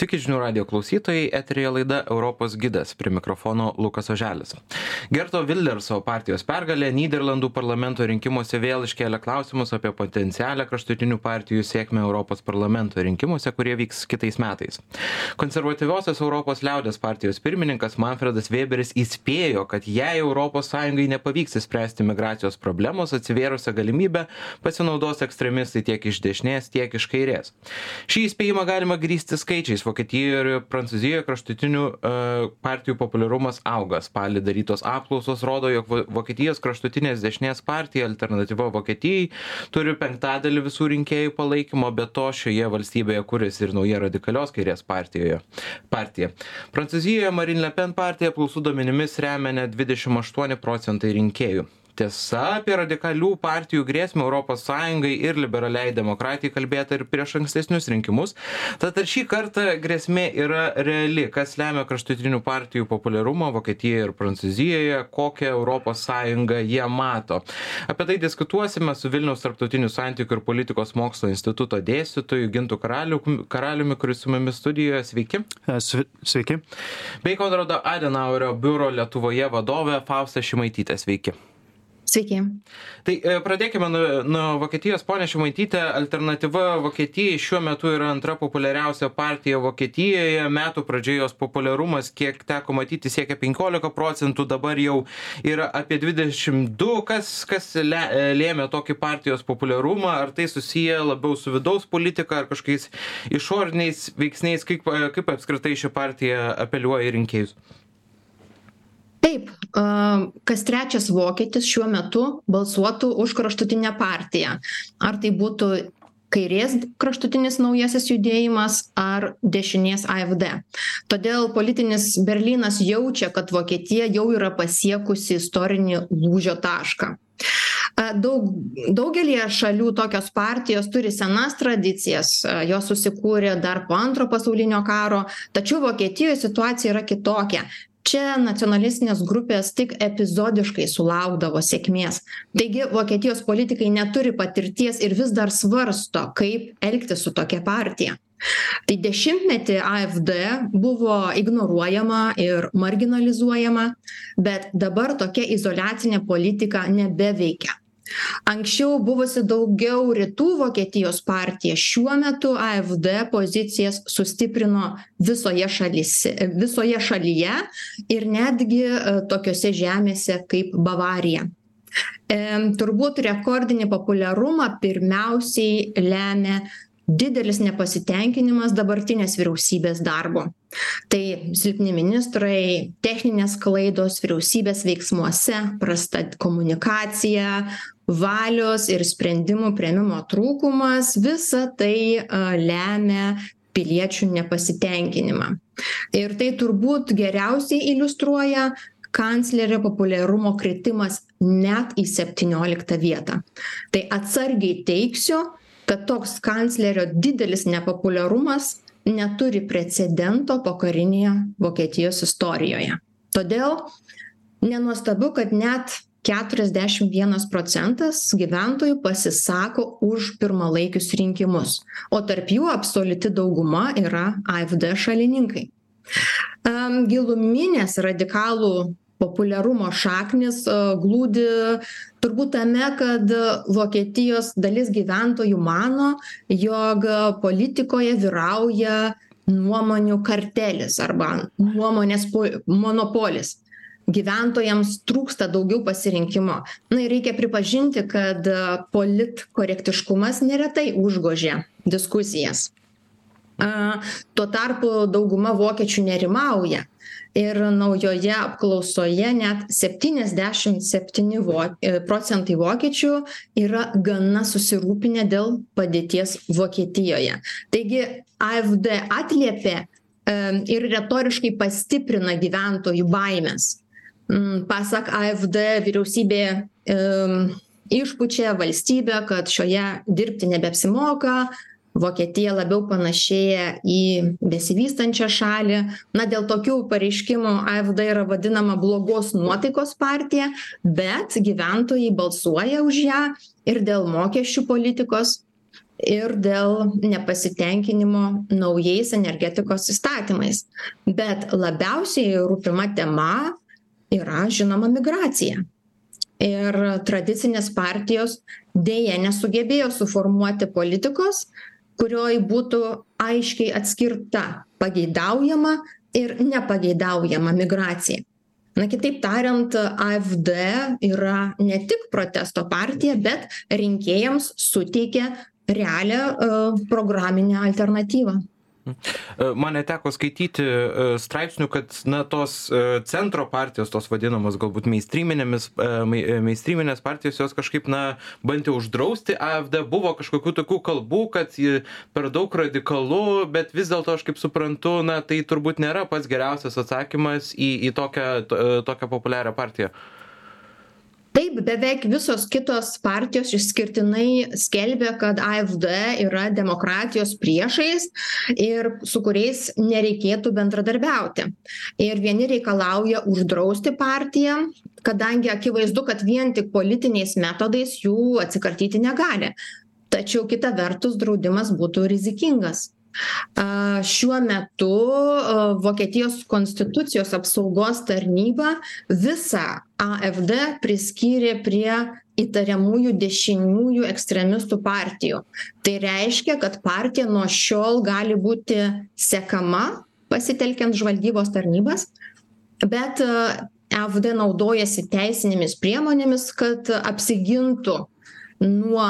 Sveiki žinių radio klausytojai, eterija laida Europos gidas, prie mikrofono Lukas Oželis. Gerto Wilderso partijos pergalė Niderlandų parlamento rinkimuose vėl iškėlė klausimus apie potencialią kraštutinių partijų sėkmę Europos parlamento rinkimuose, kurie vyks kitais metais. Konservatyviosios Europos liaudės partijos pirmininkas Manfredas Weberis įspėjo, kad jei ES nepavyks įspręsti migracijos problemos, atsivėrusią galimybę pasinaudos ekstremistai tiek iš dešinės, tiek iš kairės. Šį įspėjimą galima grįsti skaičiais vokietijoje ir prancūzijoje kraštutinių e, partijų populiarumas auga. Spalį darytos apklausos rodo jog vokietijos kraštutinės dešinės partija alternatyva vokietijai turi penktadalį visų rinkėjų palaikymo be to šioje valstybėje kuriasi ir nauja radikalios kairės partijoje partija. Prancūzijoje marin le pen partiją apklausų duomenimis remia net dvidešim aštuoni procentai rinkėjų tiesa apie radikalių partijų grėsmę europos sąjungai ir liberaliai demokratijai kalbėta ir prieš ankstesnius rinkimus. Tad ar šį kartą grėsmė yra reali? Kas lemia kraštutinių partijų populiarumą vokietijoje ir prancūzijoje? Kokią europos sąjungą jie mato? Apie tai diskutuosime su vilniaus tarptautinių santykių ir politikos mokslų instituto dėstytoju gintu karaliu karaliumi kuris su mumis studijoje. Sveiki. Sveiki. Bei konrado adenauerio biuro lietuvoje vadovė fausta šimaitytė. Sveiki Sveiki. Tai e, pradėkime nuo, nuo Vokietijos. Pone Šimaitytė, alternatyva Vokietijai šiuo metu yra antra populiariausia partija Vokietijoje. Metų pradžioje jos populiarumas, kiek teko matyti, siekia 15 procentų, dabar jau yra apie 22. Kas, kas lėmė tokį partijos populiarumą? Ar tai susiję labiau su vidaus politika ar kažkokiais išoriniais veiksniais? Kaip, kaip apskritai ši partija apeliuoja į rinkėjus? Taip kas trečias vokietis šiuo metu balsuotų už kraštutinę partiją. Ar tai būtų kairės kraštutinis naujasis judėjimas ar dešinės afd todėl politinis berlynas jaučia kad vokietija jau yra pasiekusi istorinį lūžio tašką. Daug daugelyje šalių tokios partijos turi senas tradicijas jos susikūrė dar po antro pasaulinio karo tačiau vokietijoj situacija yra kitokia čia nacionalistinės grupės tik epizodiškai sulaukdavo sėkmės. Taigi vokietijos politikai neturi patirties ir vis dar svarsto kaip elgtis su tokia partija. Tai dešimtmetį afd buvo ignoruojama ir marginalizuojama bet dabar tokia izoliacinė politika nebeveikia anksčiau buvusi daugiau rytų vokietijos partija šiuo metu afd pozicijas sustiprino visoje šalyse visoje šalyje ir netgi e, tokiose žemėse kaip bavarija. Turbūt rekordinį populiarumą pirmiausiai lemia didelis nepasitenkinimas dabartinės vyriausybės darbu. Tai silpni ministrai techninės klaidos vyriausybės veiksmuose prasta komunikacija valios ir sprendimų priėmimo trūkumas visa tai lemia piliečių nepasitenkinimą. Ir tai turbūt geriausiai iliustruoja kanclerio populiarumo kritimas net į septynioliktą vietą. Tai atsargiai teigsiu kad toks kanclerio didelis nepopuliarumas neturi precedento pokarinėje vokietijos istorijoje. Todėl nenuostabu kad net keturiasdešim vienas procentas gyventojų pasisako už pirmalaikius rinkimus o tarp jų absoliuti dauguma yra afd šalininkai. Giluminės radikalų populiarumo šaknys glūdi. Turbūt tame kad vokietijos dalis gyventojų mano jog politikoje vyrauja nuomonių kartelis arba nuomonės po monopolis. Gyventojams trūksta daugiau pasirinkimo. Na ir reikia pripažinti kad politkorektiškumas neretai užgožia diskusijas. A tuo tarpu dauguma vokiečių nerimauja ir naujoje apklausoje net septyniasdešim septyni vo procentai vokiečių yra gana susirūpinę dėl padėties vokietijoje. Taigi afd atliepė ir retoriškai pastiprina gyventojų baimes pasak afd vyriausybė išpučia valstybę kad šioje dirbti nebeapsimoka vokietija labiau panašėja į besivystančią šalį. Na dėl tokių pareiškimų afd yra vadinama blogos nuotaikos partija bet gyventojai balsuoja už ją ir dėl mokesčių politikos ir dėl nepasitenkinimo naujais energetikos įstatymais. Bet labiausiai rūpima tema yra žinoma migracija. Ir tradicinės partijos deja nesugebėjo suformuoti politikos kurioj būtų aiškiai atskirta pageidaujama ir nepageidaujama migracija. Na kitaip tariant afd yra ne tik protesto partija bet rinkėjams suteikia realią e, programinę alternatyvą man neteko skaityti e, straipsnių, kad na, tos e, centro partijos, tos vadinamos galbūt mainstreaminės partijos, jos kažkaip, na, bandė uždrausti AFD, buvo kažkokių tokių kalbų, kad per daug radikalu, bet vis dėlto aš kaip suprantu, na, tai turbūt nėra pats geriausias atsakymas į, į tokią, tokią populiarią partiją taip beveik visos kitos partijos išskirtinai skelbia kad afd yra demokratijos priešais ir su kuriais nereikėtų bendradarbiauti. Ir vieni reikalauja uždrausti partiją kadangi akivaizdu kad vien tik politiniais metodais jų atsikratyti negali. Tačiau kita vertus draudimas būtų rizikingas. Šiuo metu Vokietijos konstitucijos apsaugos tarnyba visą AFD priskyrė prie įtariamųjų dešiniųjų ekstremistų partijų. Tai reiškia, kad partija nuo šiol gali būti sekama pasitelkiant žvalgybos tarnybas, bet AFD naudojasi teisinėmis priemonėmis, kad apsigintų nuo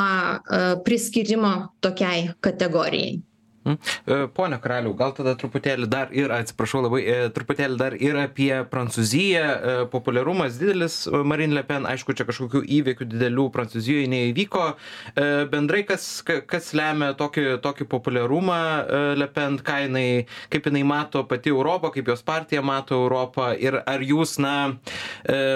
priskirimo tokiai kategorijai. Mhm. E, pone Karaliau, gal tada truputėlį dar ir, atsiprašau labai, e, truputėlį dar ir apie Prancūziją. E, populiarumas didelis Marine Le Pen, aišku, čia kažkokių įvykių didelių Prancūzijoje neįvyko. Bendrai, kas, kas lemia tokį, tokį populiarumą Le Pen, jinai, kaip jinai mato pati Europą, kaip jos partija mato Europą ir ar jūs, na,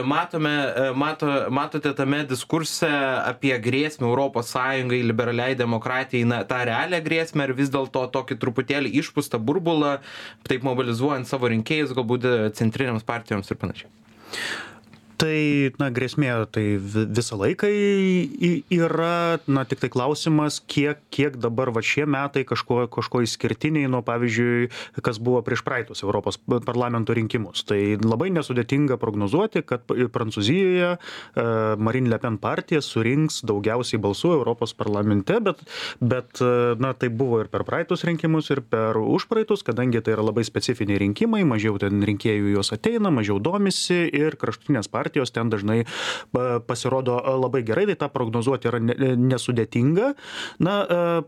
matome, mato, matote tame diskurse apie grėsmę Europos Sąjungai, liberaliai demokratijai, na, tą realią grėsmę ar vis dėlto to tokį truputėlį išpūstą burbulą, taip mobilizuojant savo rinkėjus, galbūt centrinėms partijoms ir panašiai tai na grėsmė tai visą laiką yra. Na tiktai klausimas kiek kiek dabar va šie metai kažkuo kažkuo išskirtiniai nuo pavyzdžiui kas buvo prieš praeitus europos parlamento rinkimus. Tai labai nesudėtinga prognozuoti kad prancūzijoje e, marin le pen partija surinks daugiausiai balsų europos parlamente bet bet e, na taip buvo ir per praeitus rinkimus ir per užpraeitus kadangi tai yra labai specifiniai rinkimai mažiau ten rinkėjų į juos ateina mažiau domisi ir kraštutinės partijos partijos ten dažnai pasirodo labai gerai, tai tą prognozuoti yra nesudėtinga. Na,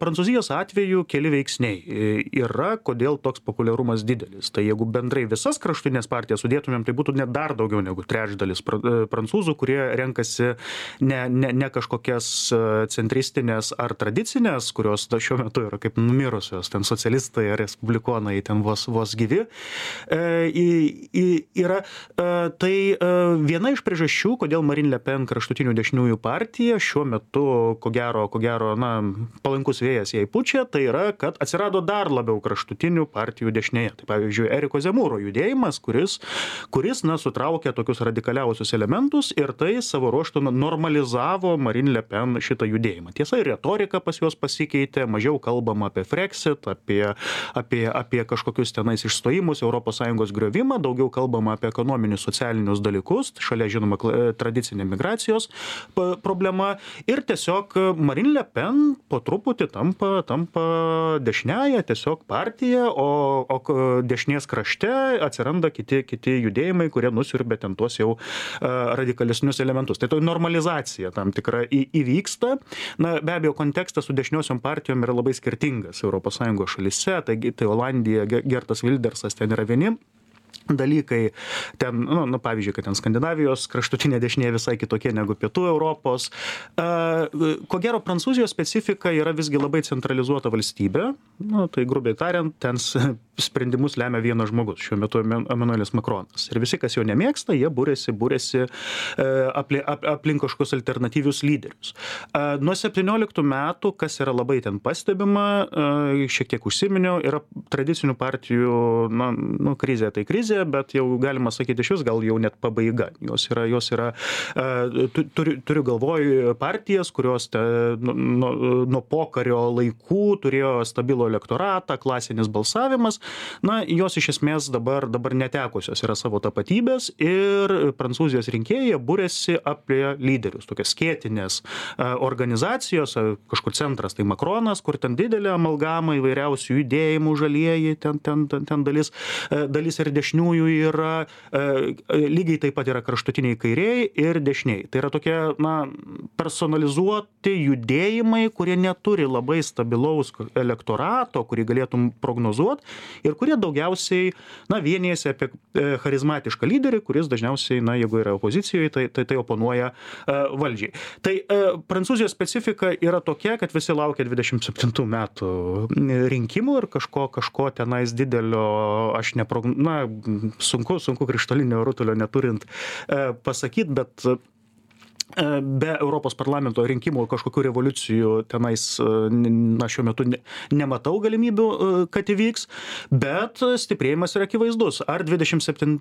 Prancūzijos atveju keli veiksniai e, yra, kodėl toks populiarumas didelis. Tai jeigu bendrai visas kraštutinės partijas sudėtumėm, tai būtų net dar daugiau negu trečdalis e, prancūzų, kurie renkasi ne, ne, ne kažkokias e, centristinės ar tradicinės, kurios šiuo metu yra kaip numirusios, ten socialistai respublikonai ten vos, vos gyvi. E, yra, e, tai e, viena viena iš priežasčių kodėl marin le pen kraštutinių dešiniųjų partija šiuo metu ko gero ko gero na palankus vėjas jai pučia tai yra kad atsirado dar labiau kraštutinių partijų dešinėje. Tai pavyzdžiui eriko zemūro judėjimas kuris kuris na sutraukia tokius radikaliausius elementus ir tai savo ruožtu normalizavo marin le pen šitą judėjimą. Tiesa ir retorika pas juos pasikeitė mažiau kalbama apie freksit apie apie apie kažkokius tenais išstojimus europos sąjungos griovimą daugiau kalbama apie ekonominius socialinius dalykus šalia žinoma e, tradicinė migracijos problema ir tiesiog Marin Le Pen po truputį tampa, tampa dešiniaja tiesiog partija, o, o dešinės krašte atsiranda kiti, kiti judėjimai, kurie nusiurbė ten tuos jau e, radikalesnius elementus. Tai to normalizacija tam tikra į, įvyksta. Na, be abejo, kontekstas su dešiniosiom partijom yra labai skirtingas ES šalise, taigi tai Olandija, Gertas Wildersas ten yra vieni dalykai. Ten nu nu pavyzdžiui kad ten skandinavijos kraštutinė dešinė visai kitokia negu pietų europos. Ko gero prancūzijos specifika yra visgi labai centralizuota valstybė. Nu tai grubiai tariant ten sprendimus lemia vienas žmogus, šiuo metu Emanuelis Makronas. Ir visi, kas jo nemėgsta, jie būrėsi, būrėsi e, aplink kažkokius alternatyvius lyderius. Nuo 17 metų, kas yra labai ten pastebima, šiek tiek užsiminiau, yra tradicinių partijų, na, nu, krizė tai krizė, bet jau galima sakyti iš vis gal jau net pabaiga. Jos yra, jos yra turiu, turiu galvoj partijas, kurios te, nuo, nu, nuo pokario laikų turėjo stabilų elektoratą, klasinis balsavimas, na, jos iš esmės dabar, dabar netekusios yra savo tapatybės ir prancūzijos rinkėjai būrėsi apie lyderius, tokias skėtinės organizacijos, kažkur centras, tai Makronas, kur ten didelė amalgama įvairiausių judėjimų, žalieji, ten, ten, ten, ten dalis, dalis ir dešiniųjų yra, lygiai taip pat yra kraštutiniai kairiai ir dešiniai. Tai yra tokie, na, personalizuoti judėjimai, kurie neturi labai stabilaus elektorato, kurį galėtum prognozuoti ir kurie daugiausiai, na, vienijasi apie e, charizmatišką lyderį, kuris dažniausiai, na, jeigu yra opozicijoje, tai tai, tai oponuoja uh, valdžiai. Tai uh, Prancūzijos specifika yra tokia, kad visi laukia 27 metų rinkimų ir kažko, kažko tenais didelio, aš neprognozuoju, na, sunku, sunku krištolinio rutulio neturint pasakyti, bet E, be Europos parlamento rinkimų kažkokių revoliucijų tenais, e, na, šiuo metu ne, nematau galimybių, e, kad įvyks, bet stiprėjimas yra akivaizdus. Ar 27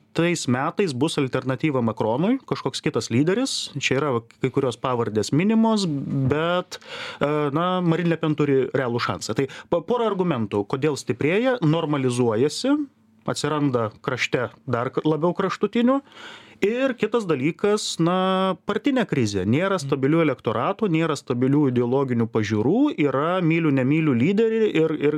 metais bus alternatyva Makronui, kažkoks kitas lyderis, čia yra kai kurios pavardės minimos, bet, na, Marin Le Pen turi realų šansą. Tai porą argumentų, kodėl stiprėja, normalizuojasi, atsiranda krašte dar labiau kraštutinių ir kitas dalykas na partinė krizė. Nėra stabilių elektoratų nėra stabilių ideologinių pažiūrų yra myliu nemyliu lyderį ir ir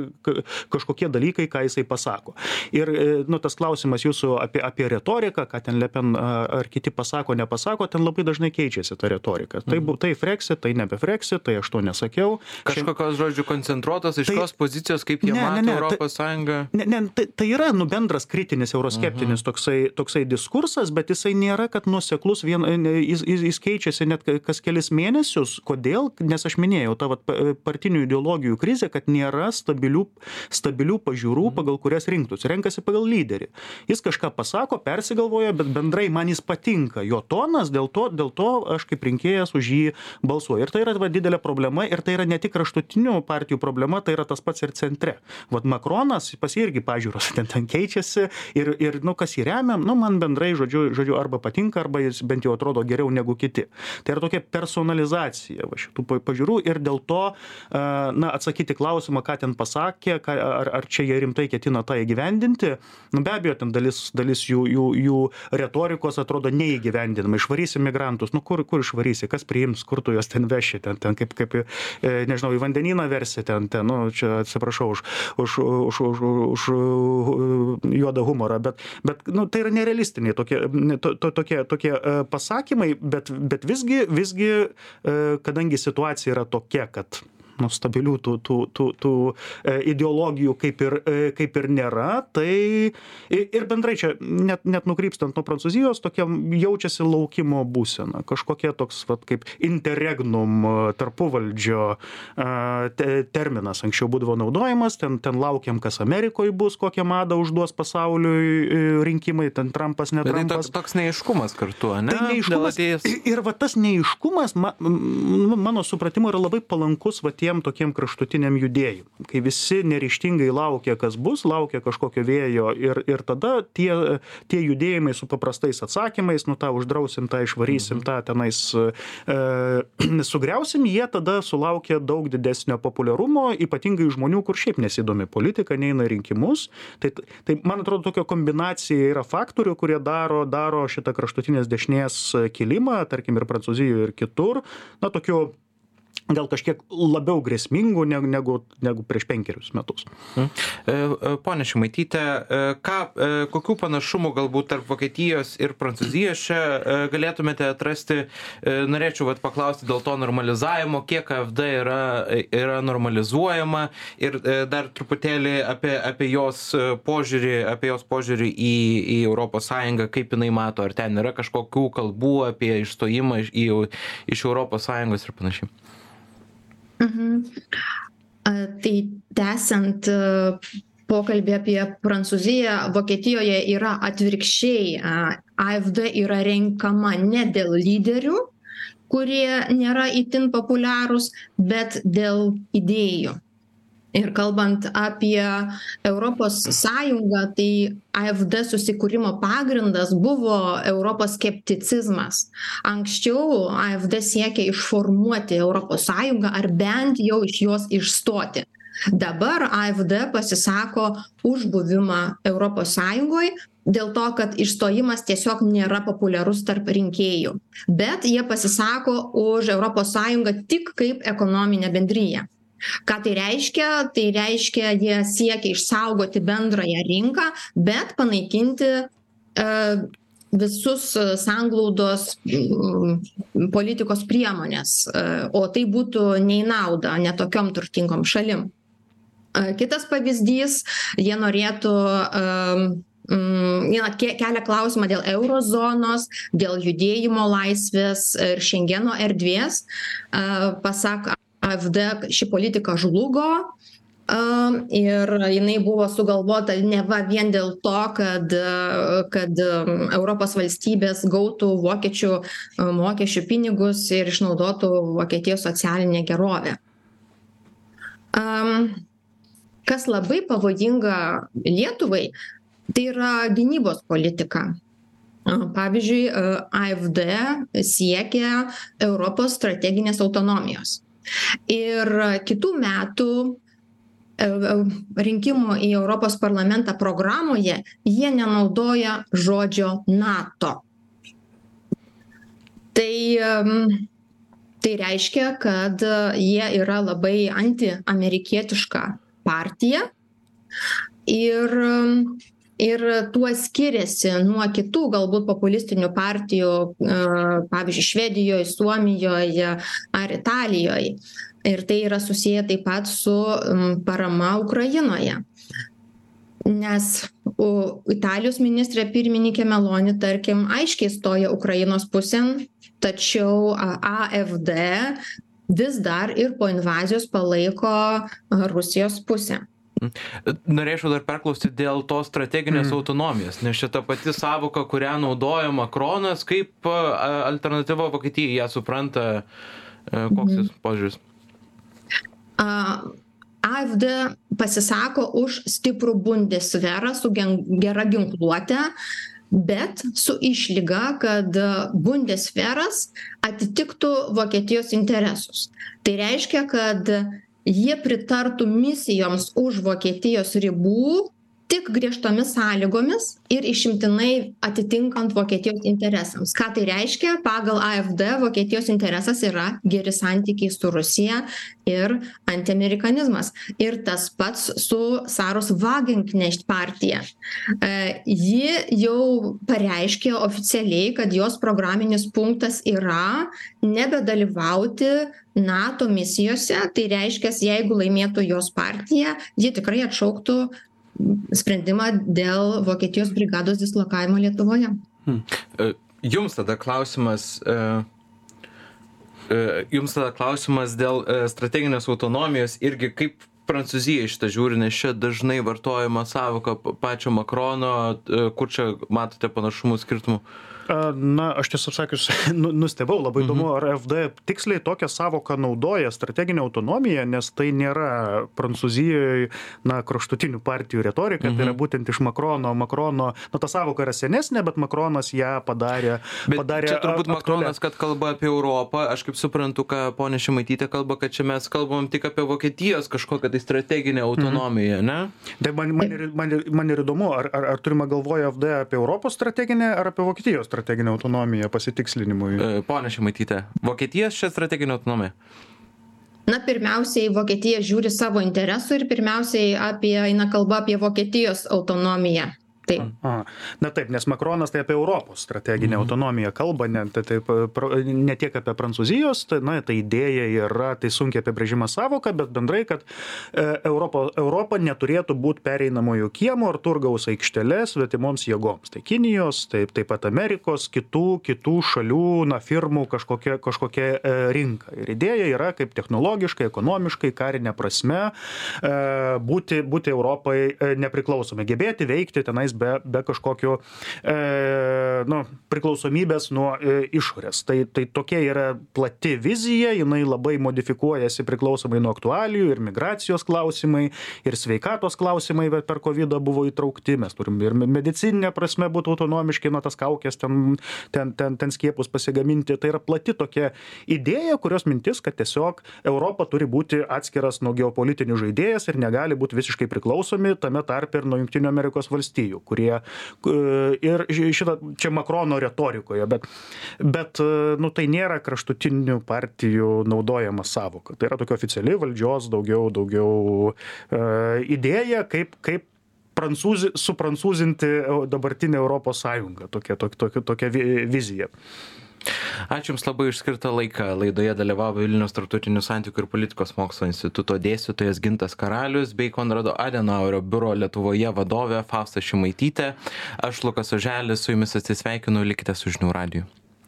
kažkokie dalykai ką jisai pasako. Ir e, nu tas klausimas jūsų apie apie retoriką ką ten le pen ar kiti pasako nepasako ten labai dažnai keičiasi ta retorika. Tai bu tai freksit tai nebe freksit tai aš to nesakiau. Kažkokios žodžiu koncentruotos aiškios tai, pozicijos kaip jie mato tai europos sąjungą. ne ne tai tai yra nu bendras kritinis euroskeptinis toksai toksai diskursas bet jisai nėra kad nuoseklus vien jis jis jis keičiasi net kas kelis mėnesius. Kodėl? Nes aš minėjau ta vat partinių ideologijų krizė kad nėra stabilių stabilių pažiūrų mhm. pagal kurias rinktųsi. Renkasi pagal lyderį. Jis kažką pasako persigalvoja bet bendrai man jis patinka. Jo tonas dėl to dėl to aš kaip rinkėjas už jį balsuoju. Ir tai yra va didelė problema ir tai yra ne tik kraštutinių partijų problema tai yra tas pats ir centre. Vat makronas pas jį irgi pažiūros ten ten keičiasi ir ir nu kas jį remia nu man bendrai žodžiu žodžiu arba patinka arba jis bent jau atrodo geriau negu kiti. Tai yra tokia personalizacija va šitų pažiūrų ir dėl to na atsakyti klausimą ką ten pasakė ką ar ar čia jie rimtai ketina tą įgyvendinti. Nu be abejo ten dalis dalis jų jų jų retorikos atrodo neįgyvendinama. Išvarysim migrantus. Nu kur kur išvarysi? Kas priims? Kur tu juos ten veši? Ten ten kaip kaip e, nežinau į vandenyną versi ten ten nu čia atsiprašau už už už už už juodą humorą bet bet nu tai yra nerealistiniai tokie to, to, tokie, tokie e, pasakymai, bet, bet visgi, visgi, e, kadangi situacija yra tokia, kad nu, stabilių tų, tų, tų, tų e, ideologijų kaip ir, e, kaip ir nėra. Tai ir bendrai čia, net, net nukrypstant nuo Prancūzijos, tokia jaučiasi laukimo būsena. Kažkokie toks, vat, kaip interregnum e, tarpuvaldžio te, terminas anksčiau būdavo naudojamas, ten, ten laukiam, kas Amerikoje bus, kokią madą užduos pasauliui rinkimai, ten Trumpas, ne. Tai toks, toks neiškumas kartu, ne? Tai neiškumas. Ir va tas neiškumas, ma, mano supratimu, yra labai palankus va tie tiem tokiem kraštutiniam judėjimam kai visi neryžtingai laukia kas bus laukia kažkokio vėjo ir ir tada tie tie judėjimai su paprastais atsakymais nu tą uždrausim tą išvarysim tą tenais e, sugriausim jie tada sulaukia daug didesnio populiarumo ypatingai žmonių kur šiaip nesidomi politika neina į rinkimus. Tai tai man atrodo tokia kombinacija yra faktorių kurie daro daro šitą kraštutinės dešinės kilimą tarkim ir prancūzijoj ir kitur. Na tokiu gal kažkiek labiau grėsmingų negu, negu, negu prieš penkerius metus. Mhm. E, e, pone Šimaityte, e, ką, kokių panašumų galbūt tarp Vokietijos ir Prancūzijos čia galėtumėte atrasti? Norėčiau vat, paklausti dėl to normalizavimo, kiek AFD yra, yra normalizuojama ir dar truputėlį apie, apie jos požiūrį, apie jos požiūrį į, į ES, kaip jinai mato, ar ten yra kažkokių kalbų apie išstojimą iš, į, iš ES ir panašiai. Mhm. Tai tęsiant pokalbį apie prancūziją vokietijoje yra atvirkščiai afd yra renkama ne dėl lyderių kurie nėra itin populiarūs bet dėl idėjų ir kalbant apie europos sąjungą tai afd susikūrimo pagrindas buvo europos skepticizmas. Anksčiau afd siekė išformuoti europos sąjungą ar bent jau iš jos išstoti. Dabar afd pasisako už buvimą europos sąjungoj dėl to kad išstojimas tiesiog nėra populiarus tarp rinkėjų. Bet jie pasisako už europos sąjungą tik kaip ekonominę bendriją ką tai reiškia? Tai reiškia jie siekia išsaugoti bendrąją rinką bet panaikinti e, visus sanglaudos mm, politikos priemones e, o tai būtų ne į naudą ne tokiom turtingom šalim. E, kitas pavyzdys jie norėtų jie kelia klausimą dėl euro zonos dėl judėjimo laisvės ir šengeno erdvės. Pasak afd ši politika žlugo ir jinai buvo sugalvota neva vien dėl to kad kad europos valstybės gautų vokiečių mokesčių pinigus ir išnaudotų vokietijos socialinę gerovę. Kas labai pavojinga lietuvai tai yra gynybos politika. Pavyzdžiui afd siekia europos strateginės autonomijos ir kitų metų e, e, rinkimų į Europos parlamentą programoje jie nenaudoja žodžio NATO. Tai, tai reiškia, kad jie yra labai antiamerikietiška partija ir ir tuo skiriasi nuo kitų galbūt populistinių partijų pavyzdžiui švedijoj suomijoj ar italijoj ir tai yra susiję taip pat su parama ukrainoje. Nes italijos ministrė pirmininkė meloni tarkim aiškiai stoja ukrainos pusėn tačiau afd vis dar ir po invazijos palaiko rusijos pusę Norėčiau dar perklausti dėl tos strateginės mm. autonomijos, nes šita pati savoka, kurią naudoja Makronas, kaip alternatyva Vokietijai ją supranta, e, koks mm. jis požiūris? AFD pasisako už stiprų bundesverą su gera ginkluote, bet su išlyga, kad bundesveras atitiktų Vokietijos interesus. Tai reiškia, kad jie pritartų misijoms už vokietijos ribų tik griežtomis sąlygomis ir išimtinai atitinkant vokietijos interesams. Ką tai reiškia? Pagal afd vokietijos interesas yra geri santykiai su rusija ir antiamerikanizmas. Ir tas pats su saros vagenknecht partija. E, ji jau pareiškė oficialiai kad jos programinis punktas yra nebedalyvauti nato misijose. Tai reiškias jeigu laimėtų jos partija ji tikrai atšauktų sprendimą dėl Vokietijos brigados dislokavimo Lietuvoje. Hmm. E, jums tada klausimas. E, e, jums tada klausimas dėl strateginės autonomijos irgi kaip Prancūzija šitą žiūri, nes čia dažnai vartojama savoka pačio Makrono, kur čia matote panašumų skirtumų? Uh, Na, aš tiesą sakius, nu, nustebau, labai įdomu, mhm. ar FD tiksliai tokią savoką naudoja strateginę autonomiją, nes tai nėra Prancūzijoje, na, kraštutinių partijų retorika, tai yra mhm. būtent iš Makrono. Makrono, na, ta savoka yra senesnė, bet Makronas ją padarė. Padarė čia turbūt Makronas, kad kalba apie Europą, aš kaip suprantu, ką ponė Šimaitytė kalba, kad čia mes kalbam tik apie Vokietijos kažkokią tai strateginę mhm. autonomiją, mhm. ne? Tai man, man, ir, man, man ir įdomu, ar, ar, ar turime galvoje FD apie Europos strateginę ar apie Vokietijos strateginę? strateginę autonomiją pasitikslinimui? E, pone Šimaitytė, Vokietijos čia strateginė autonomija? Na, pirmiausiai, Vokietija žiūri savo interesų ir pirmiausiai apie, eina kalba apie Vokietijos autonomiją. Taip Aha. Na taip, nes Makronas tai apie Europos strateginę mhm. autonomiją kalba, ne, tai, tai, ne tiek apie Prancūzijos, tai, na, tai idėja yra, tai sunkiai apibrėžima savoka, bet bendrai, kad e, Europo, Europa neturėtų būti pereinamojų kiemų ar turgaus aikštelės svetimoms jėgoms. Tai Kinijos, taip, taip pat Amerikos, kitų, kitų šalių, na, firmų kažkokia, kažkokia e, rinka. Ir idėja yra kaip technologiškai, ekonomiškai, karinė prasme e, būti, būti Europai e, nepriklausomi, gebėti veikti tenais be, be kažkokio e, nu, priklausomybės nuo e, išorės. Tai, tai tokia yra plati vizija, jinai labai modifikuojasi priklausomai nuo aktualijų ir migracijos klausimai, ir sveikatos klausimai per COVID buvo įtraukti, mes turim ir medicininė prasme būti autonomiški nuo tas kaukės, ten, ten, ten, ten skiepus pasigaminti. Tai yra plati tokia idėja, kurios mintis, kad tiesiog Europa turi būti atskiras nuo geopolitinių žaidėjas ir negali būti visiškai priklausomi tame tarp ir nuo Junktinių Amerikos valstijų kurie ir šitą čia Makrono retorikoje, bet, bet nu, tai nėra kraštutinių partijų naudojama savoka. Tai yra tokia oficiali valdžios daugiau, daugiau uh, idėja, kaip, kaip prancūzi, suprancūzinti dabartinę Europos Sąjungą. Tokia, tokia, tokia vizija. Ačiū Jums labai išskirtą laiką. Laidoje dalyvavo Vilnius tarptautinių santykių ir politikos mokslo instituto dėstytojas Gintas Karalius bei Konrado Adenauerio biuro Lietuvoje vadovė Fausta Šimaitytė. Aš Lukas Oželis su Jumis atsisveikinu, likite su žinių radiju.